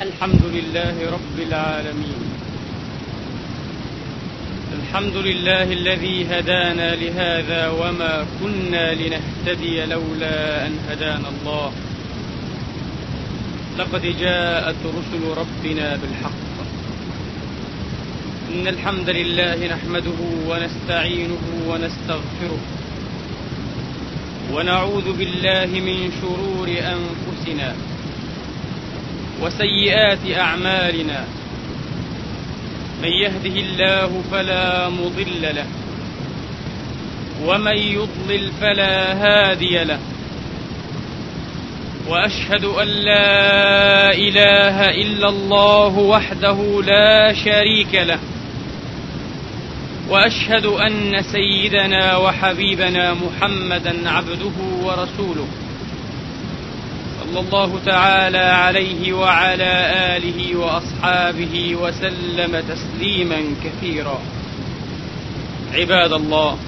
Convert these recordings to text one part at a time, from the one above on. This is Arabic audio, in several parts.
الحمد لله رب العالمين. الحمد لله الذي هدانا لهذا وما كنا لنهتدي لولا أن هدانا الله. لقد جاءت رسل ربنا بالحق. إن الحمد لله نحمده ونستعينه ونستغفره. ونعوذ بالله من شرور أنفسنا. وسيئات أعمالنا من يهده الله فلا مضل له ومن يضلل فلا هادي له وأشهد أن لا إله إلا الله وحده لا شريك له وأشهد أن سيدنا وحبيبنا محمدا عبده ورسوله صلى الله تعالى عليه وعلى آله وأصحابه وسلم تسليما كثيرا. عباد الله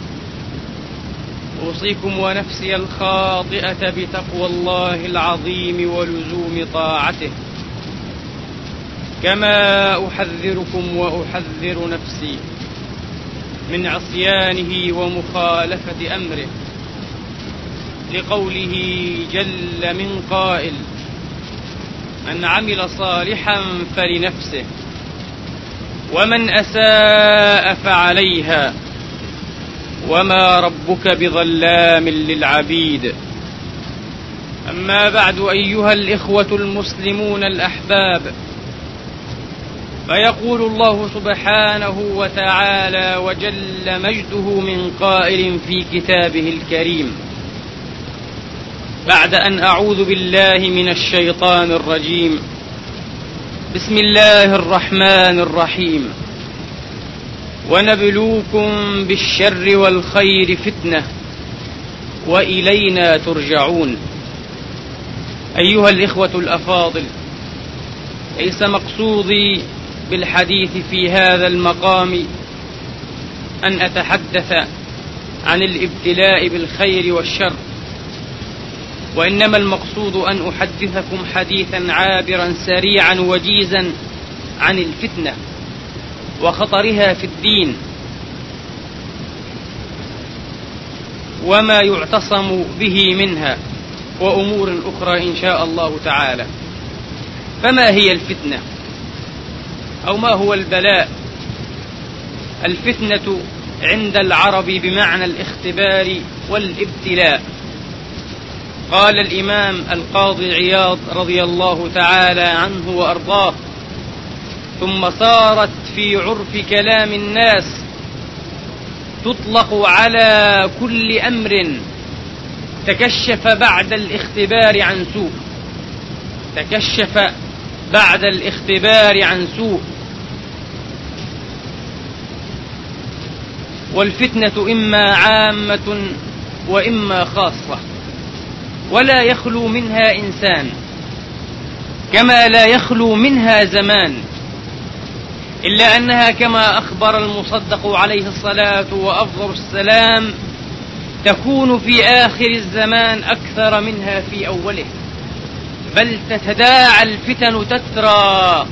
أوصيكم ونفسي الخاطئة بتقوى الله العظيم ولزوم طاعته. كما أحذركم وأحذر نفسي من عصيانه ومخالفة أمره. لقوله جل من قائل من عمل صالحا فلنفسه ومن أساء فعليها وما ربك بظلام للعبيد. أما بعد أيها الإخوة المسلمون الأحباب فيقول الله سبحانه وتعالى وجل مجده من قائل في كتابه الكريم. بعد أن أعوذ بالله من الشيطان الرجيم. بسم الله الرحمن الرحيم. ونبلوكم بالشر والخير فتنة وإلينا ترجعون. أيها الإخوة الأفاضل ليس مقصودي بالحديث في هذا المقام أن أتحدث عن الابتلاء بالخير والشر. وإنما المقصود أن أحدثكم حديثا عابرا سريعا وجيزا عن الفتنة وخطرها في الدين وما يعتصم به منها وأمور أخرى إن شاء الله تعالى. فما هي الفتنة؟ أو ما هو البلاء؟ الفتنة عند العرب بمعنى الاختبار والابتلاء. قال الإمام القاضي عياض رضي الله تعالى عنه وأرضاه ثم صارت في عرف كلام الناس تطلق على كل أمر تكشف بعد الاختبار عن سوء تكشف بعد الاختبار عن سوء. والفتنة إما عامة وإما خاصة. ولا يخلو منها إنسان كما لا يخلو منها زمان إلا أنها كما أخبر المصدق عليه الصلاة وأفضل السلام تكون في آخر الزمان أكثر منها في أوله بل تتداعى الفتن تترى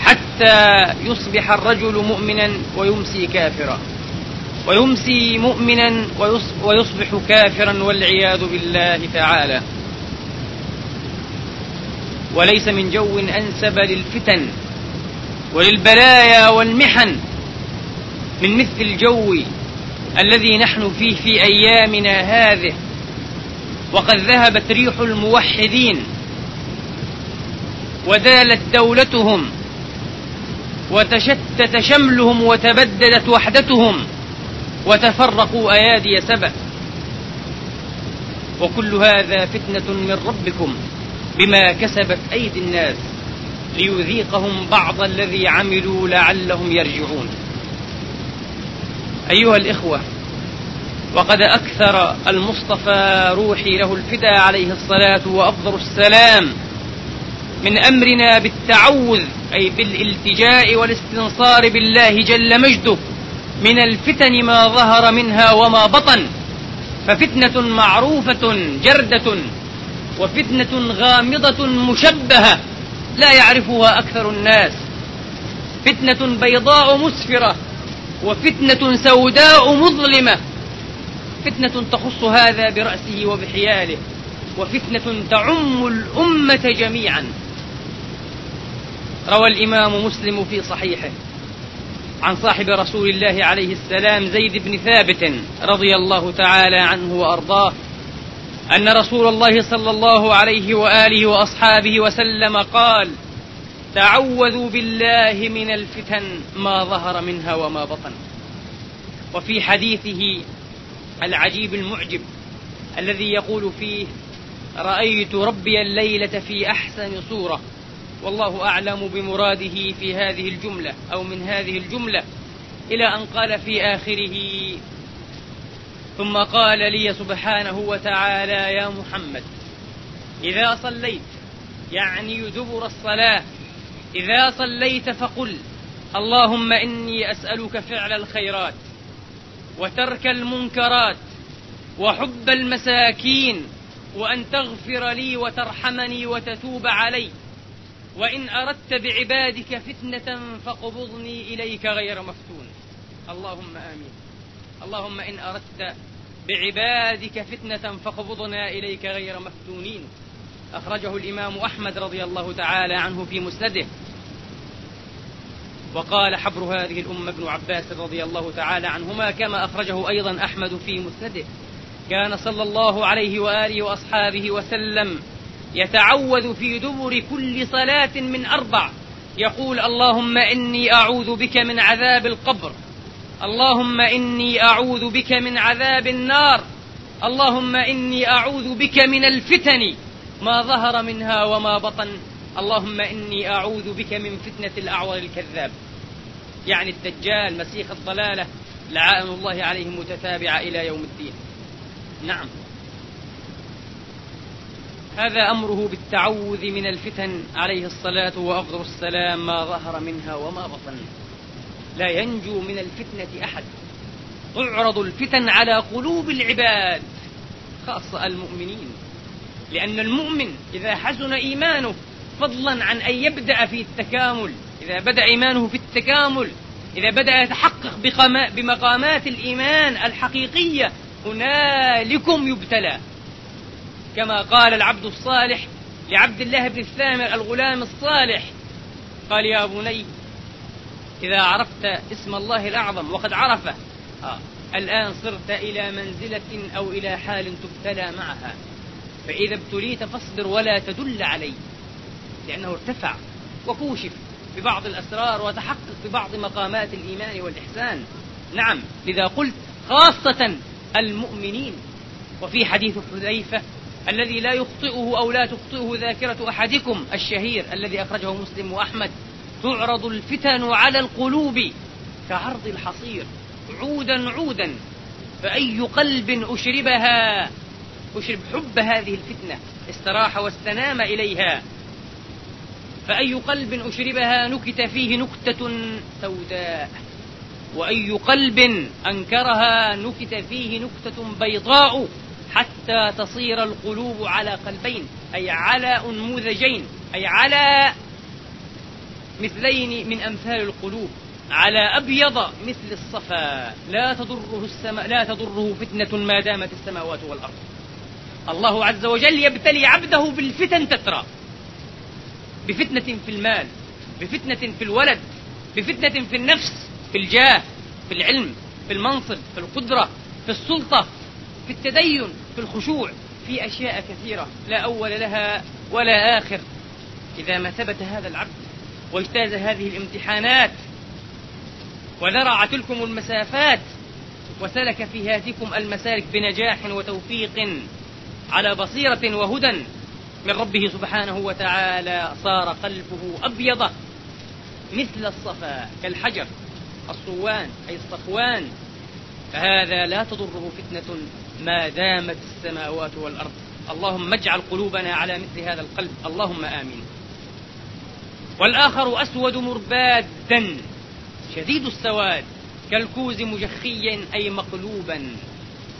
حتى يصبح الرجل مؤمنا ويمسي كافرا. ويمسي مؤمنا ويصبح كافرا والعياذ بالله تعالى. وليس من جو أنسب للفتن وللبلايا والمحن من مثل الجو الذي نحن فيه في أيامنا هذه. وقد ذهبت ريح الموحدين ودالت دولتهم وتشتت شملهم وتبددت وحدتهم. وتفرقوا أيادي سبأ. وكل هذا فتنة من ربكم بما كسبت أيدي الناس ليذيقهم بعض الذي عملوا لعلهم يرجعون. أيها الإخوة وقد أكثر المصطفى روحي له الفدى عليه الصلاة وأفضل السلام من أمرنا بالتعوذ أي بالالتجاء والاستنصار بالله جل مجده. من الفتن ما ظهر منها وما بطن ففتنة معروفة جردة وفتنة غامضة مشبهة لا يعرفها أكثر الناس. فتنة بيضاء مسفرة وفتنة سوداء مظلمة. فتنة تخص هذا برأسه وبحياله وفتنة تعم الأمة جميعا. روى الإمام مسلم في صحيحه. عن صاحب رسول الله عليه السلام زيد بن ثابت رضي الله تعالى عنه وأرضاه أن رسول الله صلى الله عليه وآله وأصحابه وسلم قال تعوذوا بالله من الفتن ما ظهر منها وما بطن. وفي حديثه العجيب المعجب الذي يقول فيه رأيت ربي الليلة في أحسن صورة. والله أعلم بمراده في هذه الجملة أو من هذه الجملة إلى أن قال في آخره ثم قال لي سبحانه وتعالى يا محمد إذا صليت يعني دبر الصلاة إذا صليت فقل اللهم إني أسألك فعل الخيرات وترك المنكرات وحب المساكين وأن تغفر لي وترحمني وتتوب علي وإن أردت بعبادك فتنة فاقبضني إليك غير مفتون. اللهم آمين. اللهم إن أردت بعبادك فتنة فاقبضنا إليك غير مفتونين. أخرجه الإمام أحمد رضي الله تعالى عنه في مسنده. وقال حبر هذه الأمة ابن عباس رضي الله تعالى عنهما كما أخرجه أيضا أحمد في مسنده. كان صلى الله عليه وآله وأصحابه وسلم يتعوذ في دبر كل صلاة من أربع. يقول اللهم إني أعوذ بك من عذاب القبر. اللهم إني أعوذ بك من عذاب النار. اللهم إني أعوذ بك من الفتن. ما ظهر منها وما بطن. اللهم إني أعوذ بك من فتنة الأعور الكذاب. يعني الدجال مسيخ الضلالة لعائن الله عليهم متتابعة إلى يوم الدين. نعم. هذا أمره بالتعوذ من الفتن عليه الصلاة وأفضل السلام ما ظهر منها وما بطن. لا ينجو من الفتنة أحد. تعرض الفتن على قلوب العباد خاصة المؤمنين. لأن المؤمن إذا حسن إيمانه فضلا عن أن يبدأ في التكامل إذا بدأ إيمانه في التكامل إذا بدأ يتحقق بمقامات الإيمان الحقيقية هنالكم يبتلى. كما قال العبد الصالح لعبد الله بن الثامر الغلام الصالح. قال يا بني إذا عرفت اسم الله الأعظم وقد عرفه آه الآن صرت إلى منزلة أو إلى حال تبتلى معها. فإذا ابتليت فاصبر ولا تدل عليه لأنه ارتفع وكوشف ببعض الأسرار وتحقق ببعض مقامات الإيمان والإحسان. نعم لذا قلت خاصة المؤمنين. وفي حديث حذيفة الذي لا يخطئه أو لا تخطئه ذاكرة أحدكم الشهير الذي أخرجه مسلم وأحمد تعرض الفتن على القلوب كعرض الحصير. عودا عودا فأي قلب أشربها؟ أشرب حب هذه الفتنة استراح واستنام إليها. فأي قلب أشربها؟ نكت فيه نكتة سوداء. وأي قلب أنكرها؟ نكت فيه نكتة بيضاء. حتى تصير القلوب على قلبين أي على أنموذجين أي على مثلين من أمثال القلوب. على أبيض مثل الصفا لا تضره السماء لا تضره فتنة ما دامت السماوات والأرض. الله عز وجل يبتلي عبده بالفتن تترى. بفتنة في المال بفتنة في الولد بفتنة في النفس في الجاه في العلم في المنصب في القدرة في السلطة في التدين في الخشوع في أشياء كثيرة لا أول لها ولا آخر. إذا ما ثبت هذا العبد واجتاز هذه الامتحانات وذرع تلكم المسافات وسلك في هاتكم المسالك بنجاح وتوفيق على بصيرة وهدى من ربه سبحانه وتعالى صار قلبه أبيض مثل الصفا كالحجر الصوان أي الصفوان. فهذا لا تضره فتنة ما دامت السماوات والأرض. اللهم اجعل قلوبنا على مثل هذا القلب. اللهم آمين. والآخر أسود مربادا شديد السواد كالكوز مجخيا أي مقلوبا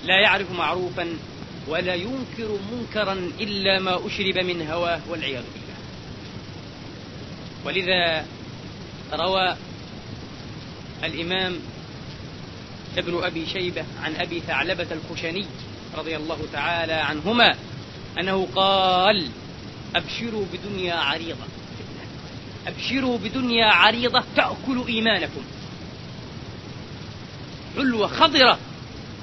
لا يعرف معروفا ولا ينكر منكرا إلا ما أشرب من هواه والعياذ بالله. ولذا روى الإمام ابن أبي شيبة عن أبي ثعلبة الخشني رضي الله تعالى عنهما أنه قال أبشروا بدنيا عريضة. أبشروا بدنيا عريضة تأكل إيمانكم. حلوة خضرة.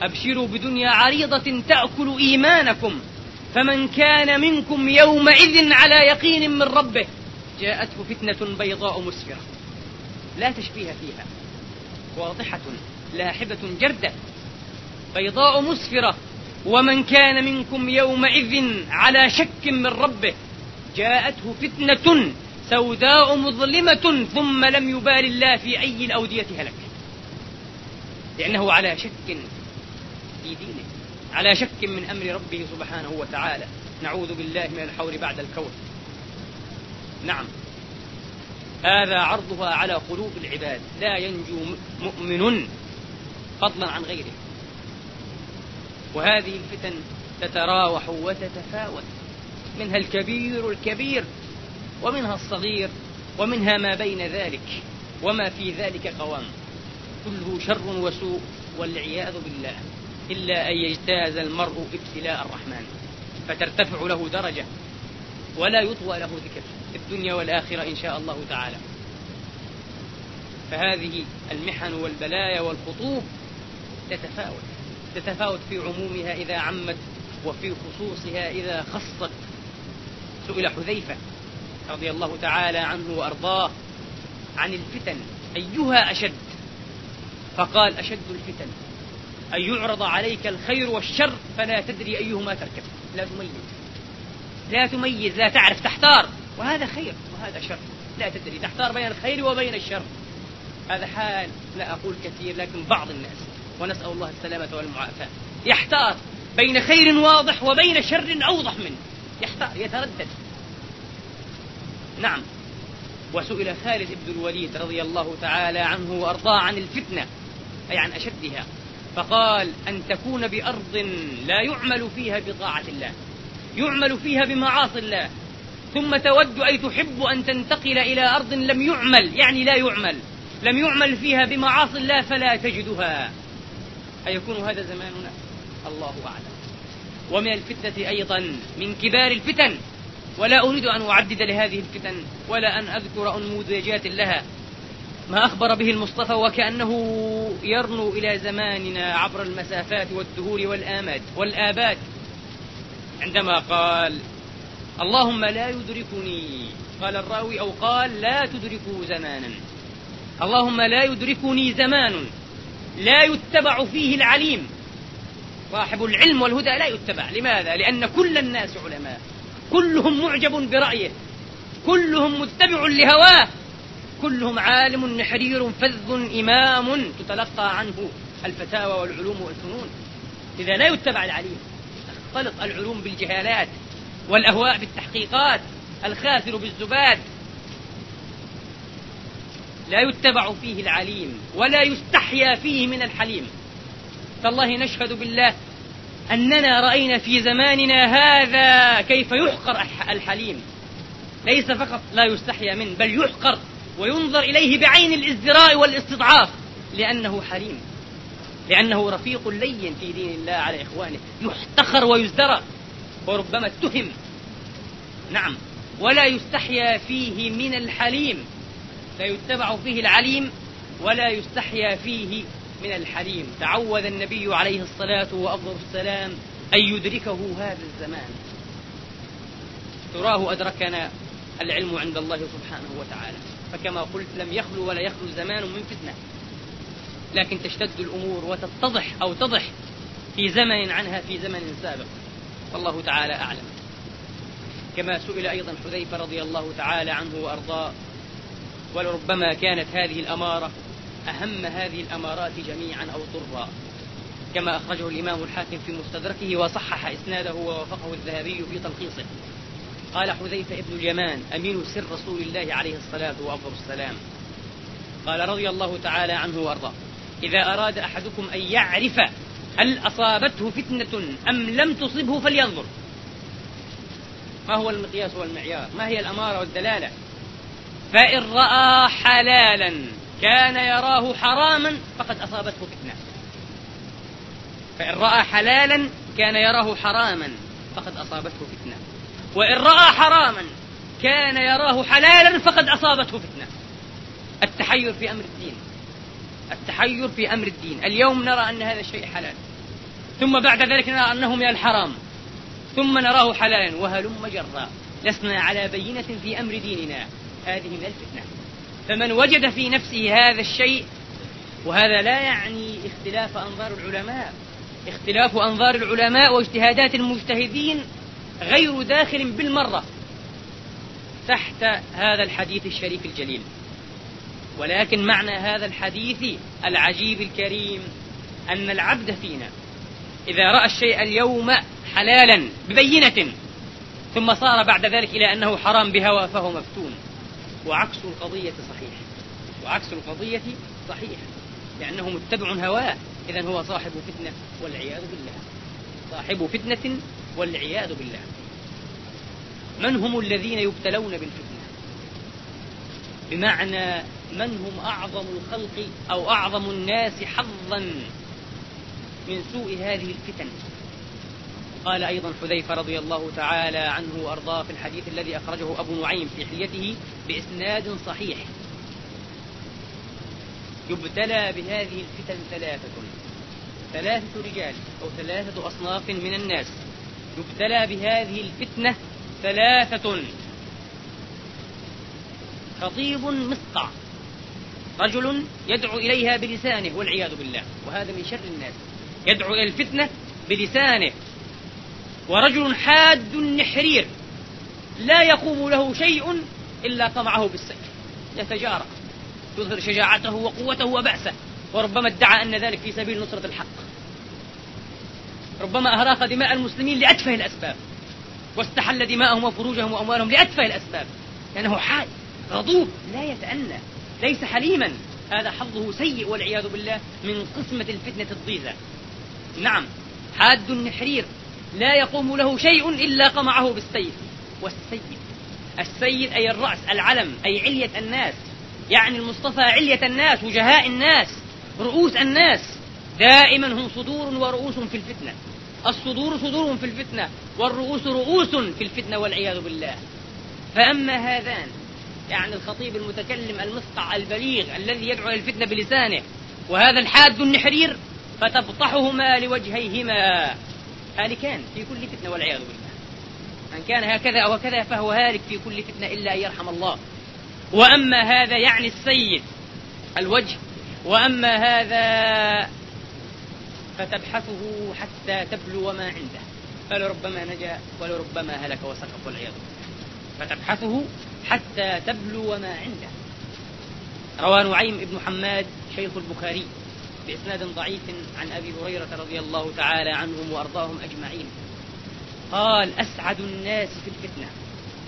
أبشروا بدنيا عريضة تأكل إيمانكم. فمن كان منكم يومئذ على يقين من ربه جاءته فتنة بيضاء مسفرة. لا تشبيه فيها. واضحة. لاحبة جردة بيضاء مسفرة ومن كان منكم يومئذ على شك من ربه جاءته فتنة سوداء مظلمة ثم لم يبال الله في أي الأودية هلك. لأنه على شك في دينه على شك من أمر ربه سبحانه وتعالى. نعوذ بالله من الحول بعد الكون. نعم. هذا عرضها على قلوب العباد. لا ينجو مؤمن فضلا عن غيره. وهذه الفتن تتراوح وتتفاوت منها الكبير الكبير ومنها الصغير ومنها ما بين ذلك وما في ذلك قوام. كله شر وسوء والعياذ بالله إلا أن يجتاز المرء ابتلاء الرحمن فترتفع له درجة ولا يطوى له ذكر في الدنيا والآخرة إن شاء الله تعالى. فهذه المحن والبلايا والخطوب تتفاوت. تتفاوت في عمومها إذا عمت وفي خصوصها إذا خصت. سئل حذيفة رضي الله تعالى عنه وأرضاه عن الفتن. أيها أشد؟ فقال أشد الفتن. أن يعرض عليك الخير والشر فلا تدري أيهما تركب. لا تميز. لا تميز لا تعرف تحتار. وهذا خير وهذا شر. لا تدري تحتار بين الخير وبين الشر. هذا حال لا أقول كثير لكن بعض الناس ونسأل الله السلامة والمعافاة. يحتار بين خير واضح وبين شر أوضح منه. يحتار يتردد. نعم. وسئل خالد بن الوليد رضي الله تعالى عنه وأرضاه عن الفتنة أي عن أشدها. فقال أن تكون بأرض لا يعمل فيها بطاعة الله يعمل فيها بمعاصي الله. ثم تود أي تحب أن تنتقل إلى أرض لم يعمل يعني لا يعمل لم يعمل فيها بمعاصي الله فلا تجدها. أيكون هذا زماننا؟ الله أعلم. ومن الفتنة أيضا من كبار الفتن. ولا أريد أن أعدد لهذه الفتن ولا أن أذكر أنموذجات لها. ما أخبر به المصطفى وكأنه يرنو إلى زماننا عبر المسافات والدهور والآماد والآباد. عندما قال اللهم لا يدركني. قال الراوي أو قال لا تدركوا زمانا. اللهم لا يدركني زمان. لا يتبع فيه العليم. صاحب العلم والهدى لا يتبع. لماذا؟ لأن كل الناس علماء. كلهم معجب برأيه. كلهم متبع لهواه. كلهم عالم نحرير فذ إمام تتلقى عنه الفتاوى والعلوم والفنون. إذا لا يتبع العليم. تختلط العلوم بالجهالات والأهواء بالتحقيقات. الخاسر بالزباد. لا يتبع فيه العليم ولا يستحيا فيه من الحليم. تالله نشهد بالله أننا رأينا في زماننا هذا كيف يحقر الحليم. ليس فقط لا يستحيا منه بل يحقر وينظر إليه بعين الازدراء والاستضعاف لأنه حليم. لأنه رفيق لين في دين الله على إخوانه. يحتقر ويزدرى وربما اتهم. نعم. ولا يستحيا فيه من الحليم. لا يتبع فيه العليم ولا يستحيا فيه من الحليم. تعوذ النبي عليه الصلاة وأفضل السلام أن يدركه هذا الزمان. تراه أدركنا العلم عند الله سبحانه وتعالى. فكما قلت لم يخلو ولا يخلو زمان من فتنة. لكن تشتد الأمور وتتضح أو تضح في زمن عنها في زمن سابق. والله تعالى أعلم. كما سئل أيضا حذيفة رضي الله تعالى عنه وأرضاه ولربما كانت هذه الأمارة أهم هذه الأمارات جميعا أو طرا. كما أخرجه الإمام الحاكم في مستدركه وصحح إسناده ووافقه الذهبي في تلخيصه. قال حذيفة ابن اليمان أمين سر رسول الله عليه الصلاة وأفضل السلام. قال رضي الله تعالى عنه وأرضاه إذا أراد أحدكم أن يعرف هل أصابته فتنة أم لم تصبه فلينظر. ما هو المقياس والمعيار؟ ما هي الأمارة والدلالة؟ فإن رأى حلالا كان يراه حراما فقد أصابته فتنة. فإن رأى حلالا كان يراه حراما فقد أصابته فتنة. وإن رأى حراما كان يراه حلالا فقد أصابته فتنة. التحير في أمر الدين. التحير في أمر الدين. اليوم نرى أن هذا الشيء حلال. ثم بعد ذلك نرى أنه من الحرام. ثم نراه حلالا وهلم جرا. لسنا على بينة في أمر ديننا. هذه من الفتنة. فمن وجد في نفسه هذا الشيء وهذا لا يعني اختلاف أنظار العلماء. اختلاف أنظار العلماء واجتهادات المجتهدين غير داخل بالمرة تحت هذا الحديث الشريف الجليل. ولكن معنى هذا الحديث العجيب الكريم أن العبد فينا إذا رأى الشيء اليوم حلالا ببينة ثم صار بعد ذلك إلى أنه حرام بهوى فهو مفتون. وعكس القضية صحيح وعكس القضية صحيح لأنه متبع هواه إذا هو صاحب فتنة والعياذ بالله. صاحب فتنة والعياذ بالله. من هم الذين يبتلون بالفتنة؟ بمعنى من هم أعظم الخلق أو أعظم الناس حظا من سوء هذه الفتن؟ قال أيضا حذيفة رضي الله تعالى عنه وأرضاه في الحديث الذي أخرجه أبو نعيم في حليته بإسناد صحيح. يبتلى بهذه الفتن ثلاثة. ثلاثة رجال أو ثلاثة أصناف من الناس. يبتلى بهذه الفتنة ثلاثة. خطيب مسقع. رجل يدعو إليها بلسانه والعياذ بالله. وهذا من شر الناس. يدعو إلى الفتنة بلسانه. ورجل حاد نحرير لا يقوم له شيء إلا طمعه بالسيف. يتجارى يظهر شجاعته وقوته وبأسه وربما ادعى أن ذلك في سبيل نصرة الحق. ربما أهراق دماء المسلمين لأتفه الأسباب واستحل دماءهم وفروجهم وأموالهم لأتفه الأسباب. لأنه حاد غضوب لا يتأنى ليس حليما. هذا حظه سيء والعياذ بالله من قسمة الفتنة الضيزة. نعم حاد نحرير لا يقوم له شيء إلا قمعه بالسيف. والسيد السيد أي الرأس العلم أي علية الناس. يعني المصطفى علية الناس وجهاء الناس رؤوس الناس. دائما هم صدور ورؤوس في الفتنة. الصدور صدور في الفتنة والرؤوس رؤوس في الفتنة والعياذ بالله. فأما هذان يعني الخطيب المتكلم المسقع البليغ الذي يدعو الفتنة بلسانه وهذا الحاد النحرير فتبطحهما لوجهيهما. هالكان في كل فتنة والعياذ بالله. من كان هكذا أو هكذا فهو هالك في كل فتنة إلا أن يرحم الله. وأما هذا يعني السيد الوجه. وأما هذا فتبحثه حتى تبلو ما عنده. فلربما نجا ولربما هلك وسقط والعياذ بالله. فتبحثه حتى تبلو ما عنده. روى نعيم بن حماد شيخ البخاري. بإسناد ضعيف عن أبي هريرة رضي الله تعالى عنهم وأرضاهم أجمعين. قال أسعد الناس في الفتنة.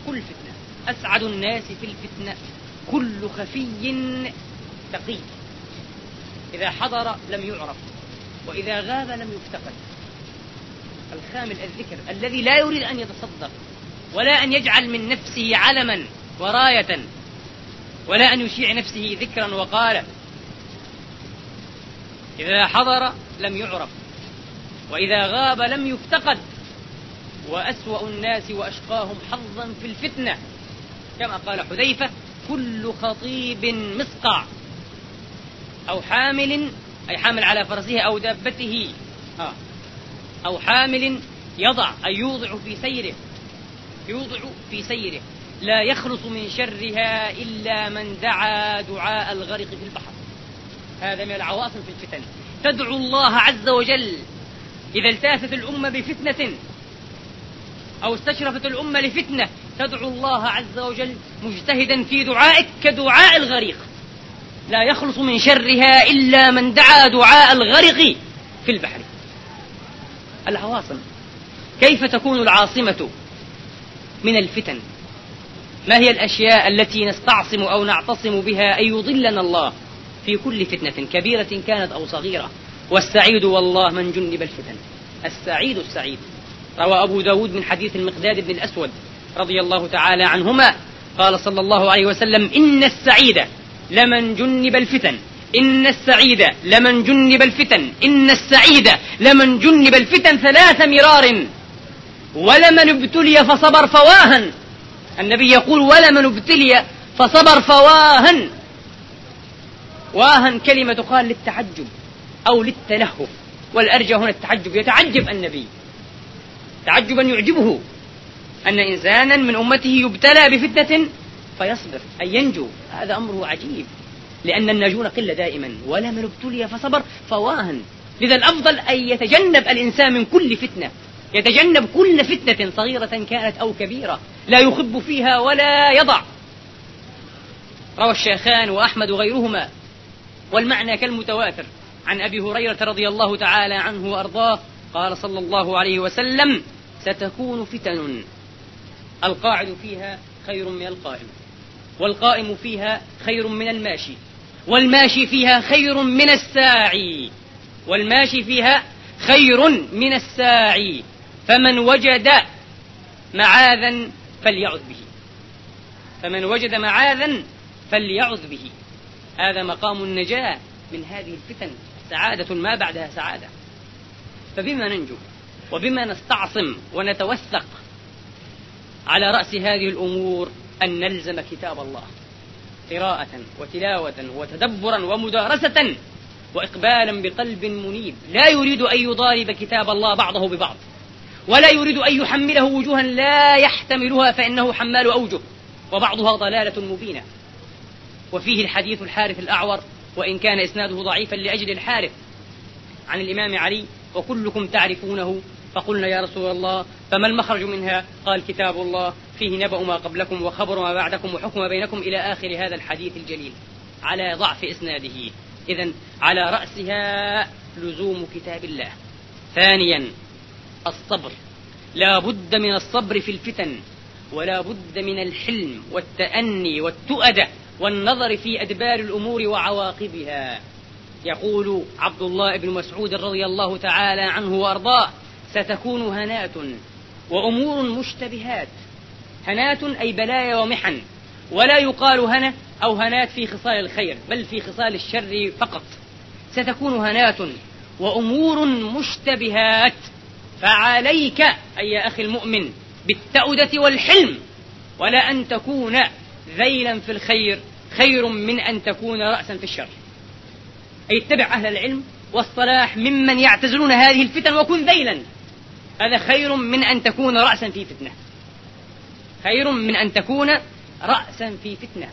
كل فتنة. أسعد الناس في الفتنة. كل خفي تقي إذا حضر لم يعرف وإذا غاب لم يفتقد. الخامل الذكر الذي لا يريد أن يتصدق ولا أن يجعل من نفسه علما وراية ولا أن يشيع نفسه ذكرا وقالا. إذا حضر لم يعرف وإذا غاب لم يفتقد. وأسوأ الناس وأشقاهم حظا في الفتنة. كما قال حذيفة كل خطيب مسقع أو حامل أي حامل على فرسه أو دابته. آه. أو حامل يضع أي يوضع في سيره. يوضع في سيره. لا يخلص من شرها إلا من دعا دعاء الغرق في البحر. هذا من العواصف في الفتن. تدعو الله عز وجل إذا التافت الأمة بفتنة أو استشرفت الأمة لفتنة تدعو الله عز وجل مجتهدا في دعائك كدعاء الغريق. لا يخلص من شرها إلا من دعا دعاء الغرق في البحر. العواصم. كيف تكون العاصمة من الفتن؟ ما هي الأشياء التي نستعصم أو نعتصم بها أن يضلنا الله؟ في كل فتنة كبيرة كانت أو صغيرة. والسعيد والله من جنب الفتن. السعيد السعيد. روى أبو داود من حديث المقداد بن الأسود رضي الله تعالى عنهما. قال صلى الله عليه وسلم إن السعيد لمن جنب الفتن. إن السعيد لمن جنب الفتن. إن السعيد لمن جنب الفتن ثلاث مرار. ولمن ابتلي فصبر فواهن. النبي يقول ولمن ابتلي فصبر فواهن. واهن كلمة تقال للتعجب أو للتلهف والأرجى هنا التعجب يتعجب النبي. تعجبا يعجبه أن إنسانا من أمته يبتلى بفتنة فيصبر أي ينجو. هذا أمره عجيب لأن الناجون قلة دائما. ولا من ابتلي فصبر فواهن. لذا الأفضل أن يتجنب الإنسان من كل فتنة. يتجنب كل فتنة صغيرة كانت أو كبيرة. لا يخب فيها ولا يضع. روى الشيخان وأحمد وغيرهما والمعنى كالمتواتر. عن أبي هريرة رضي الله تعالى عنه وأرضاه قال صلى الله عليه وسلم ستكون فتن. القاعد فيها خير من القائم. والقائم فيها خير من الماشي. والماشي فيها خير من الساعي. والماشي فيها خير من الساعي. فمن وجد معاذا فليعذ به. فمن وجد معاذا فليعذ به. هذا مقام النجاة من هذه الفتن. سعادة ما بعدها سعادة. فبما ننجو وبما نستعصم ونتوثق على رأس هذه الأمور أن نلزم كتاب الله قراءة وتلاوة وتدبرا ومدارسة وإقبالا بقلب منيب. لا يريد أن يضارب كتاب الله بعضه ببعض ولا يريد أن يحمله وجوها لا يحتملها فإنه حمال أوجه وبعضها ضلالة مبينة. وفيه الحديث الحارث الأعور وإن كان إسناده ضعيفا لأجل الحارث. عن الإمام علي وكلكم تعرفونه فقلنا يا رسول الله فما المخرج منها؟ قال كتاب الله فيه نبأ ما قبلكم وخبر ما بعدكم وحكم ما بينكم إلى آخر هذا الحديث الجليل. على ضعف إسناده. إذا على رأسها لزوم كتاب الله. ثانيا الصبر. لا بد من الصبر في الفتن ولا بد من الحلم والتأني والتؤدة. والنظر في أدبار الأمور وعواقبها. يقول عبد الله بن مسعود رضي الله تعالى عنه وأرضاه ستكون هنات وأمور مشتبهات. هنات أي بلايا ومحن. ولا يقال هنا أو هنات في خصال الخير بل في خصال الشر فقط. ستكون هنات وأمور مشتبهات. فعليك أي يا أخي المؤمن بالتأدة والحلم ولا أن تكون ذيلا في الخير خير من أن تكون رأسا في الشر. أي اتبع أهل العلم والصلاح ممن يعتزلون هذه الفتن وكن ذيلا. هذا خير من أن تكون رأسا في فتنة. خير من أن تكون رأسا في فتنة.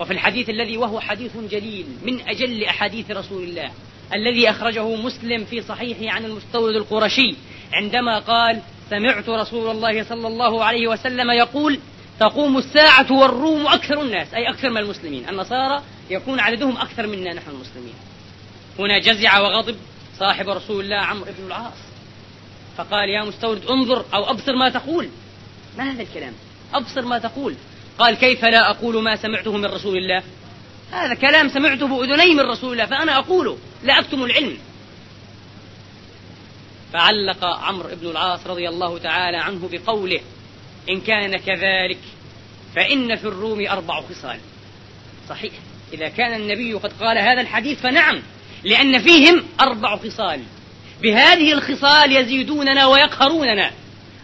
وفي الحديث الذي وهو حديث جليل من أجل أحاديث رسول الله الذي أخرجه مسلم في صحيحه عن المستورد القرشي عندما قال سمعت رسول الله صلى الله عليه وسلم يقول تقوم الساعة والروم أكثر الناس أي أكثر من المسلمين. النصارى يكون عددهم أكثر منا نحن المسلمين. هنا جزع وغضب صاحب رسول الله عمرو بن العاص. فقال يا مستورد انظر أو أبصر ما تقول. ما هذا الكلام؟ أبصر ما تقول. قال كيف لا أقول ما سمعته من رسول الله؟ هذا كلام سمعته بأذني من رسول الله فأنا أقوله لا أكتم العلم. فعلق عمرو بن العاص رضي الله تعالى عنه بقوله إن كان كذلك فإن في الروم أربع خصال. صحيح. إذا كان النبي قد قال هذا الحديث فنعم لأن فيهم أربع خصال. بهذه الخصال يزيدوننا ويقهروننا.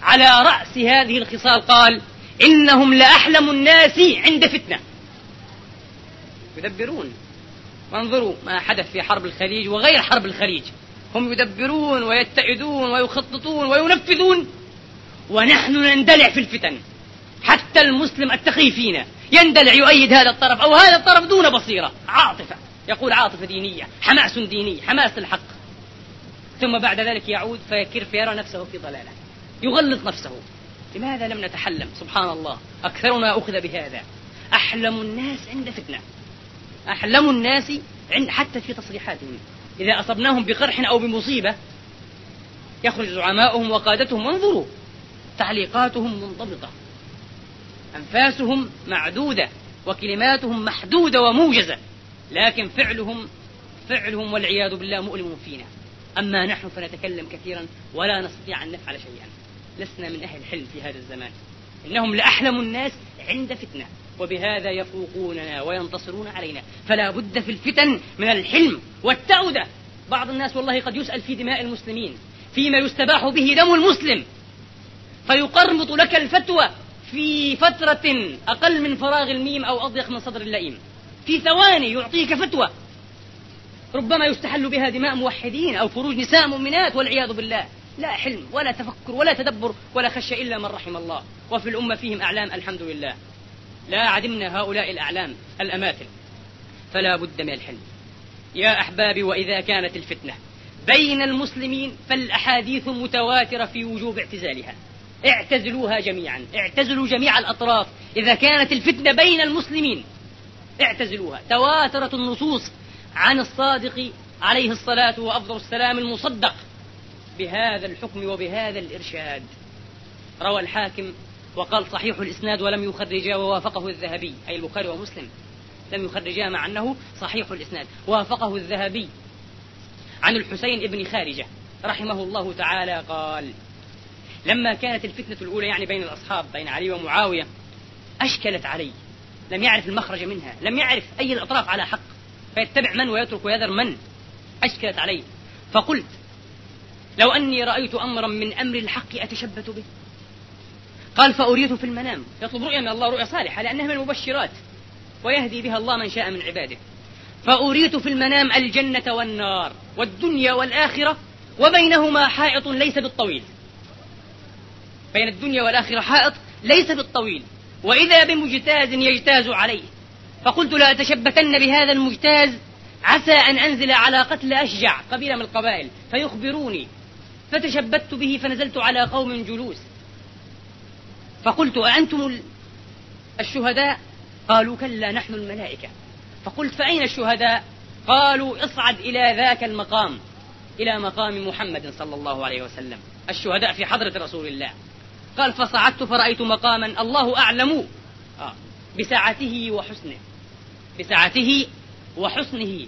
على رأس هذه الخصال قال إنهم لأحلم الناس عند فتنة. يدبرون. وانظروا ما حدث في حرب الخليج وغير حرب الخليج. هم يدبرون ويتعدون ويخططون وينفذون. ونحن نندلع في الفتن. حتى المسلم التقي فينا يندلع يؤيد هذا الطرف أو هذا الطرف دون بصيرة. عاطفة. يقول عاطفة دينية حماس ديني حماس الحق ثم بعد ذلك يعود فيكر فيرى نفسه في ضلالة. يغلط نفسه. لماذا لم نتحلم؟ سبحان الله. أكثرنا أخذ بهذا. أحلم الناس عند فتنة. أحلم الناس عند حتى في تصريحاتهم. إذا أصبناهم بقرح أو بمصيبة يخرج زعماؤهم وقادتهم. وانظروا تعليقاتهم منضبطة. أنفاسهم معدودة وكلماتهم محدودة وموجزة لكن فعلهم فعلهم والعياذ بالله مؤلم فينا. أما نحن فنتكلم كثيرا ولا نستطيع أن نفعل شيئا. لسنا من أهل الحلم في هذا الزمان. إنهم لأحلم الناس عند فتنة وبهذا يفوقوننا وينتصرون علينا. فلا بد في الفتن من الحلم والتعودة بعض الناس والله قد يسأل في دماء المسلمين فيما يستباح به دم المسلم. فيقرمط لك الفتوى في فترة أقل من فراغ الميم أو أضيق من صدر اللئيم. في ثواني يعطيك فتوى. ربما يستحل بها دماء موحدين أو فروج نساء مؤمنات والعياذ بالله. لا حلم ولا تفكر ولا تدبر ولا خشية إلا من رحم الله. وفي الأمة فيهم أعلام الحمد لله. لا عدمنا هؤلاء الأعلام الأماثل. فلا بد من الحلم. يا أحبابي وإذا كانت الفتنة بين المسلمين فالأحاديث متواترة في وجوب اعتزالها. اعتزلوها جميعا اعتزلوا جميع الأطراف. إذا كانت الفتنة بين المسلمين اعتزلوها. تواترت النصوص عن الصادق عليه الصلاة وأفضل السلام المصدق بهذا الحكم وبهذا الإرشاد. روى الحاكم وقال صحيح الإسناد ولم يخرجا ووافقه الذهبي أي البخاري ومسلم لم يخرجا مع أنه صحيح الإسناد. وافقه الذهبي عن الحسين بن خارجة رحمه الله تعالى قال لما كانت الفتنة الأولى يعني بين الأصحاب بين علي ومعاوية أشكلت علي. لم يعرف المخرج منها لم يعرف أي الأطراف على حق. فيتبع من ويترك ويذر من؟ أشكلت علي. فقلت لو أني رأيت أمرا من أمر الحق أتشبت به. قال فأريت في المنام. يطلب رؤيا من الله رؤيا صالحة لأنها من المبشرات. ويهدي بها الله من شاء من عباده. فأريت في المنام الجنة والنار والدنيا والآخرة وبينهما حائط ليس بالطويل. بين الدنيا والآخرة حائط ليس بالطويل. وإذا بمجتاز يجتاز عليه. فقلت لأتشبتن بهذا المجتاز عسى أن أنزل على قتل أشجع قبيلة من القبائل فيخبروني. فتشبت به فنزلت على قوم جلوس. فقلت أأنتم الشهداء؟ قالوا كلا نحن الملائكة. فقلت فأين الشهداء؟ قالوا اصعد إلى ذاك المقام إلى مقام محمد صلى الله عليه وسلم. الشهداء في حضرة رسول الله. قال فصعدت فرأيت مقاما الله أعلم آه. بسعته وحسنه. بسعته وحسنه.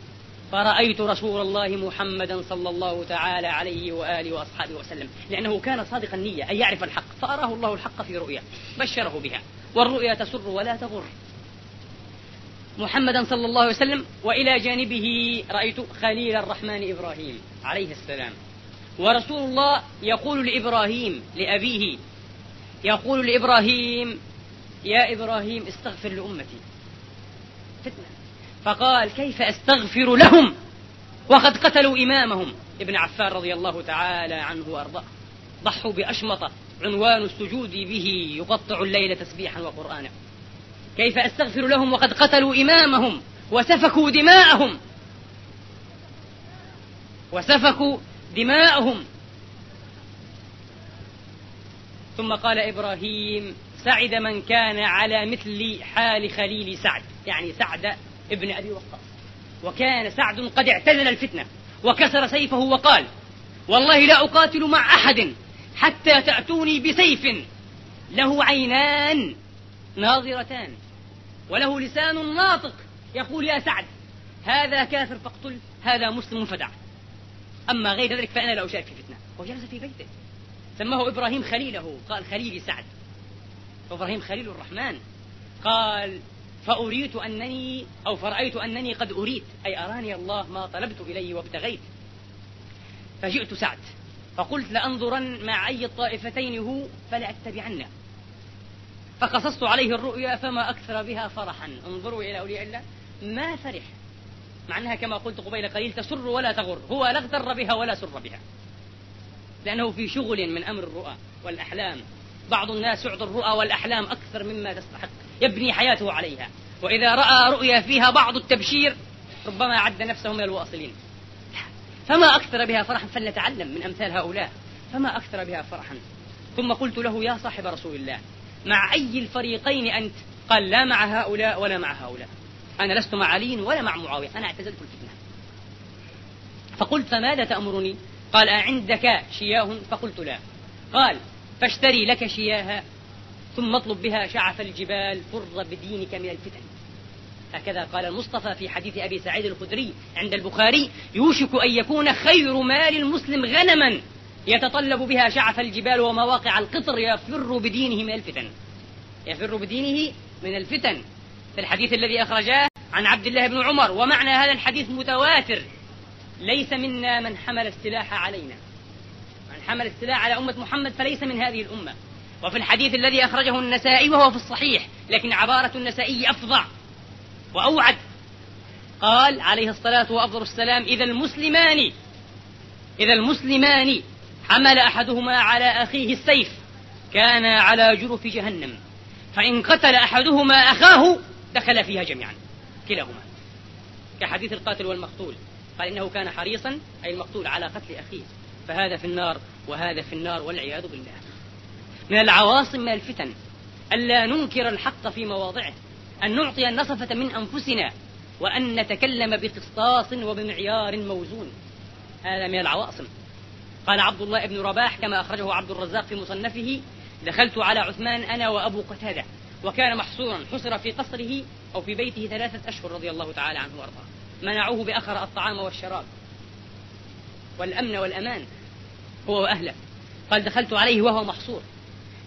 فرأيت رسول الله محمدا صلى الله تعالى عليه وآله وأصحابه وسلم. لأنه كان صادق النية أن يعرف الحق. فأراه الله الحق في رؤيا بشره بها. والرؤيا تسر ولا تغر محمدا صلى الله عليه وسلم وإلى جانبه رأيت خليل الرحمن إبراهيم عليه السلام. ورسول الله يقول لإبراهيم لأبيه يقول لإبراهيم يا إبراهيم استغفر لأمتي. فتنة. فقال كيف أستغفر لهم؟ وقد قتلوا إمامهم. ابن عفان رضي الله تعالى عنه وأرضاه. ضحوا بأشمطة عنوان السجود به يقطع الليل تسبيحا وقرآنا. كيف أستغفر لهم؟ وقد قتلوا إمامهم. وسفكوا دماءهم. وسفكوا دماءهم. ثم قال إبراهيم سعد من كان على مثل حال خليل سعد يعني سعد ابن أبي وقاص. وكان سعد قد اعتزل الفتنة وكسر سيفه وقال والله لا أقاتل مع أحد حتى تأتوني بسيف له عينان ناظرتان وله لسان ناطق. يقول يا سعد هذا كافر فاقتل هذا مسلم فدع. أما غير ذلك فأنا لا أشارك في فتنة وجلس في بيته. سماه إبراهيم خليله. قال خليلي سعد. إبراهيم خليل الرحمن. قال فأريت أنني أو فرأيت أنني قد أريت. أي أراني الله ما طلبت إليه وابتغيت. فجئت سعد. فقلت لأنظرن مع أي الطائفتين هو فلأتبعنه فقصصت عليه الرؤيا فما أكثر بها فرحا. انظروا إلى أولياء الله ما فرح. مع أنها كما قلت قبيل قليل تسر ولا تغر. هو لا اغتر بها ولا سر بها. لأنه في شغل من أمر الرؤى والأحلام. بعض الناس يعطي الرؤى والأحلام أكثر مما تستحق يبني حياته عليها. وإذا رأى رؤيا فيها بعض التبشير ربما عد نفسه من الواصلين. فما أكثر بها فرحا؟ فلنتعلم من أمثال هؤلاء. فما أكثر بها فرحا؟ ثم قلت له يا صاحب رسول الله مع أي الفريقين أنت؟ قال لا مع هؤلاء ولا مع هؤلاء. أنا لست مع علي ولا مع معاوية أنا اعتزلت الفتنة. فقلت فماذا تأمرني؟ قال أعندك شياه فقلت لا. قال فاشتري لك شياها ثم اطلب بها شعف الجبال فر بدينك من الفتن. هكذا قال المصطفى في حديث أبي سعيد الخدري عند البخاري يوشك أن يكون خير مال المسلم غنما يتطلب بها شعف الجبال ومواقع القطر يفر بدينه من الفتن. يفر بدينه من الفتن. في الحديث الذي أخرجاه عن عبد الله بن عمر ومعنى هذا الحديث متواتر. ليس منا من حمل السلاح علينا. من حمل السلاح على أمة محمد فليس من هذه الأمة. وفي الحديث الذي أخرجه النسائي وهو في الصحيح لكن عبارة النسائي أفظع وأوعد. قال عليه الصلاة وأفضل السلام إذا المسلمان إذا المسلمان حمل أحدهما على أخيه السيف كان على جرف جهنم. فإن قتل أحدهما أخاه دخل فيها جميعا كلاهما. كحديث القاتل والمقتول. قال إنه كان حريصا أي المقتول على قتل أخيه. فهذا في النار وهذا في النار والعياذ بالله. من العواصم من الفتن ألا ننكر الحق في مواضعه أن نعطي النصفة من أنفسنا وأن نتكلم بقسطاس وبمعيار موزون. هذا من العواصم. قال عبد الله بن رباح كما أخرجه عبد الرزاق في مصنفه دخلت على عثمان أنا وأبو قتادة وكان محصورا حصر في قصره أو في بيته ثلاثة أشهر رضي الله تعالى عنه وأرضاه. منعوه بأخر الطعام والشراب. والأمن والأمان هو وأهله. قال دخلت عليه وهو محصور.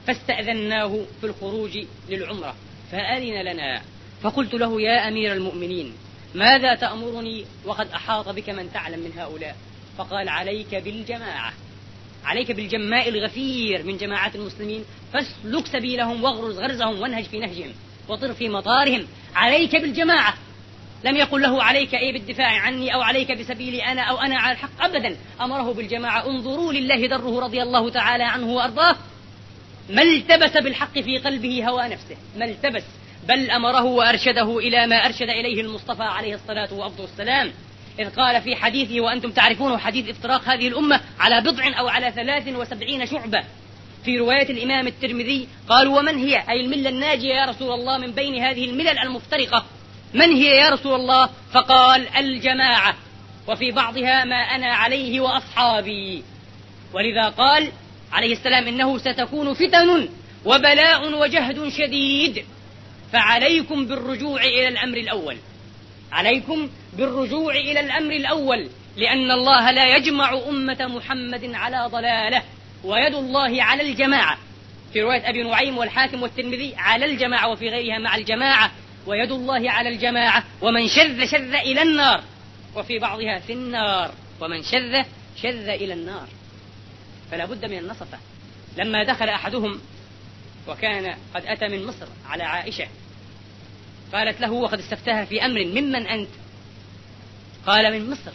فاستأذناه في الخروج للعمرة. فأذن لنا. فقلت له يا أمير المؤمنين ماذا تأمرني وقد أحاط بك من تعلم من هؤلاء؟ فقال عليك بالجماعة. عليك بالجماء الغفير من جماعات المسلمين. فاسلك سبيلهم واغرز غرزهم وانهج في نهجهم وطر في مطارهم. عليك بالجماعة. لم يقل له عليك إيه بالدفاع عني أو عليك بسبيلي أنا أو أنا على الحق ابدا. أمره بالجماعة انظروا لله دره رضي الله تعالى عنه وأرضاه. ما التبس بالحق في قلبه هوى نفسه؟ ما التبس؟ بل أمره وأرشده إلى ما أرشد إليه المصطفى عليه الصلاة والسلام إذ قال في حديثه وأنتم تعرفونه حديث افتراق هذه الأمة على بضع أو على ثلاث وسبعين شعبة. في رواية الإمام الترمذي قالوا ومن هي؟ أي الملة الناجية يا رسول الله من بين هذه الملل المفترقة. من هي يا رسول الله؟ فقال الجماعة. وفي بعضها ما أنا عليه وأصحابي. ولذا قال عليه السلام إنه ستكون فتن وبلاء وجهد شديد. فعليكم بالرجوع إلى الأمر الأول. عليكم بالرجوع إلى الأمر الأول. لأن الله لا يجمع أمة محمد على ضلالة. ويد الله على الجماعة. في رواية أبي نعيم والحاكم والترمذي على الجماعة وفي غيرها مع الجماعة. ويد الله على الجماعة ومن شذ شذ إلى النار. وفي بعضها في النار ومن شذ شذ إلى النار. فلا بد من النصفة لما دخل أحدهم وكان قد أتى من مصر على عائشة قالت له وقد استفتاها في أمر ممن أنت؟ قال من مصر.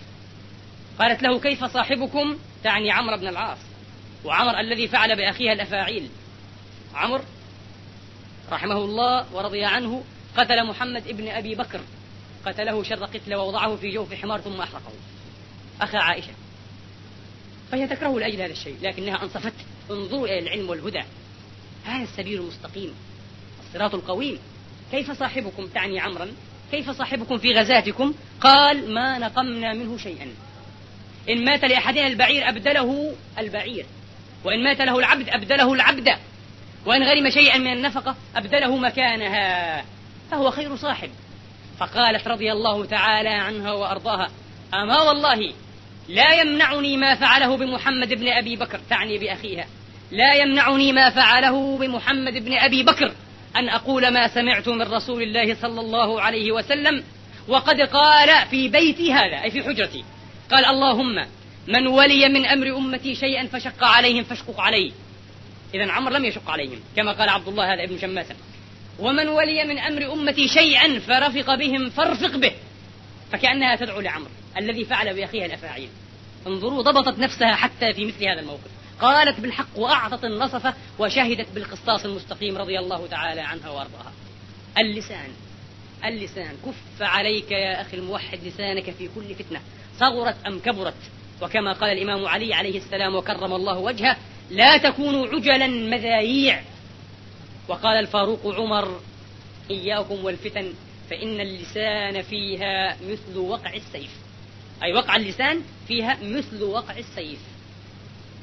قالت له كيف صاحبكم تعني عمرو بن العاص؟ وعمر الذي فعل بأخيها الأفاعيل. عمرو رحمه الله ورضي عنه قتل محمد ابن أبي بكر. قتله شر قتل ووضعه في جوف حمار ثم أحرقه. أخا عائشة. فهي تكره لأجل هذا الشيء لكنها أنصفت. انظروا إلى العلم والهدى. هذا السبيل المستقيم. الصراط القويم. كيف صاحبكم تعني عمرا؟ كيف صاحبكم في غزاتكم؟ قال ما نقمنا منه شيئا. إن مات لأحدنا البعير أبدله البعير. وإن مات له العبد أبدله العبد. وإن غرم شيئا من النفقة أبدله مكانها. فهو خير صاحب. فقالت رضي الله تعالى عنها وأرضاها أما والله لا يمنعني ما فعله بمحمد بن أبي بكر تعني بأخيها لا يمنعني ما فعله بمحمد بن أبي بكر أن أقول ما سمعت من رسول الله صلى الله عليه وسلم وقد قال في بيتي هذا أي في حجرتي قال اللهم من ولي من أمر أمتي شيئا فشق عليهم فاشقق عليه. إذا عمر لم يشق عليهم كما قال عبد الله هذا ابن شماسة ومن ولي من أمر أمتي شيئا فرفق بهم فارفق به فكأنها تدعو لعمر الذي فعل بأخيها الأفاعيل. انظروا ضبطت نفسها حتى في مثل هذا الموقف. قالت بالحق وأعطت النصفة وشهدت بالقسطاس المستقيم رضي الله تعالى عنها وأرضاها. اللسان اللسان كف عليك يا أخي الموحد لسانك في كل فتنة. صغرت أم كبرت؟ وكما قال الإمام علي عليه السلام وكرم الله وجهه لا تكونوا عجلا مذاييع وقال الفاروق عمر إياكم والفتن فإن اللسان فيها مثل وقع السيف. أي وقع اللسان فيها مثل وقع السيف.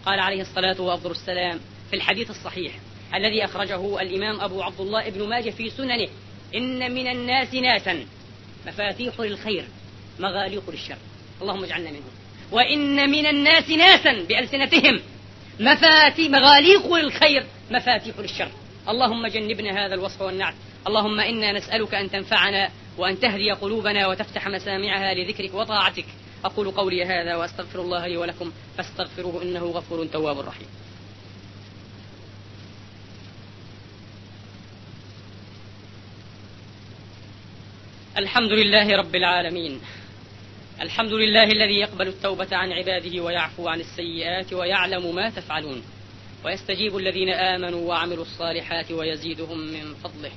قال عليه الصلاة وأفضل السلام في الحديث الصحيح الذي أخرجه الإمام أبو عبد الله بن ماجه في سننه إن من الناس ناسا مفاتيح للخير مغاليق للشر. اللهم اجعلنا منهم. وإن من الناس ناسا بألسنتهم مفاتي مغاليق للخير مفاتيح للشر. اللهم جنبنا هذا الوصف والنعت. اللهم إنا نسألك أن تنفعنا وأن تهدي قلوبنا وتفتح مسامعها لذكرك وطاعتك. أقول قولي هذا وأستغفر الله لي ولكم. فاستغفروه إنه غفور تواب رحيم. الحمد لله رب العالمين. الحمد لله الذي يقبل التوبة عن عباده ويعفو عن السيئات ويعلم ما تفعلون. ويستجيب الذين آمنوا وعملوا الصالحات ويزيدهم من فضله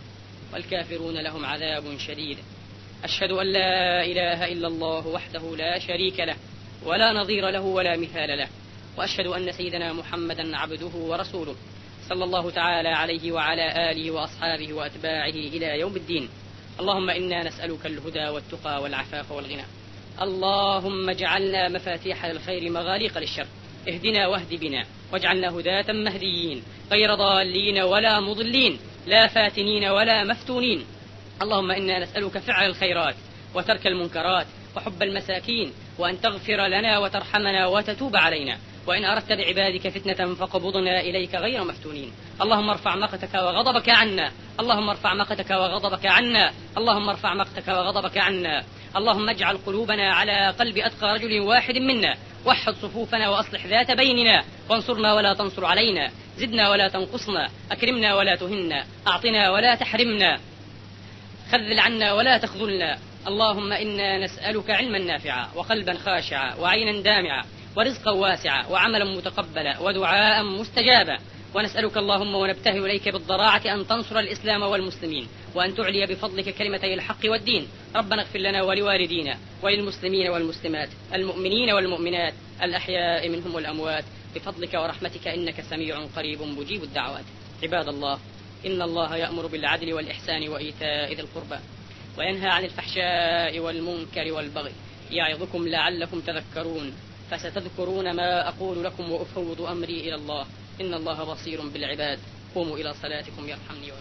والكافرون لهم عذاب شديد. أشهد أن لا إله إلا الله وحده لا شريك له ولا نظير له ولا مثال له. وأشهد أن سيدنا محمدا عبده ورسوله صلى الله تعالى عليه وعلى آله وأصحابه وأتباعه إلى يوم الدين. اللهم إنا نسألك الهدى والتقى والعفاف والغنى. اللهم اجعلنا مفاتيح للخير مغاليق للشر. اهدنا واهد بنا. واجعلنا هداة مهديين غير ضالين ولا مضلين لا فاتنين ولا مفتونين. اللهم إنا نسألك فعل الخيرات وترك المنكرات وحب المساكين وأن تغفر لنا وترحمنا وتتوب علينا. وإن أردت بعبادك فتنة فقبضنا إليك غير مفتونين. اللهم ارفع مقتك وغضبك عنا. اللهم ارفع مقتك وغضبك عنا. اللهم ارفع مقتك وغضبك عنا. اللهم اجعل قلوبنا على قلب أتقى رجل واحد منا. وحد صفوفنا وأصلح ذات بيننا. وانصرنا ولا تنصر علينا. زدنا ولا تنقصنا. أكرمنا ولا تهنا. أعطنا ولا تحرمنا. خذل عنا ولا تخذلنا. اللهم إنا نسألك علما نافعا وقلبا خاشعا وعينا دامعا ورزقا واسعا وعملا متقبلا ودعاء مستجابا. ونسألك اللهم ونبتهل إليك بالضراعة أن تنصر الإسلام والمسلمين وأن تعلي بفضلك كلمتي الحق والدين. ربنا اغفر لنا ولوالدينا وللمسلمين والمسلمات المؤمنين والمؤمنات الأحياء منهم والأموات. بفضلك ورحمتك إنك سميع قريب مجيب الدعوات. عباد الله إن الله يأمر بالعدل والإحسان وإيتاء ذي القربى وينهى عن الفحشاء والمنكر والبغي. يعظكم لعلكم تذكرون فستذكرون ما أقول لكم وأفوض أمري إلى الله. إن الله بصير بالعباد. قوموا إلى صلاتكم يرحمني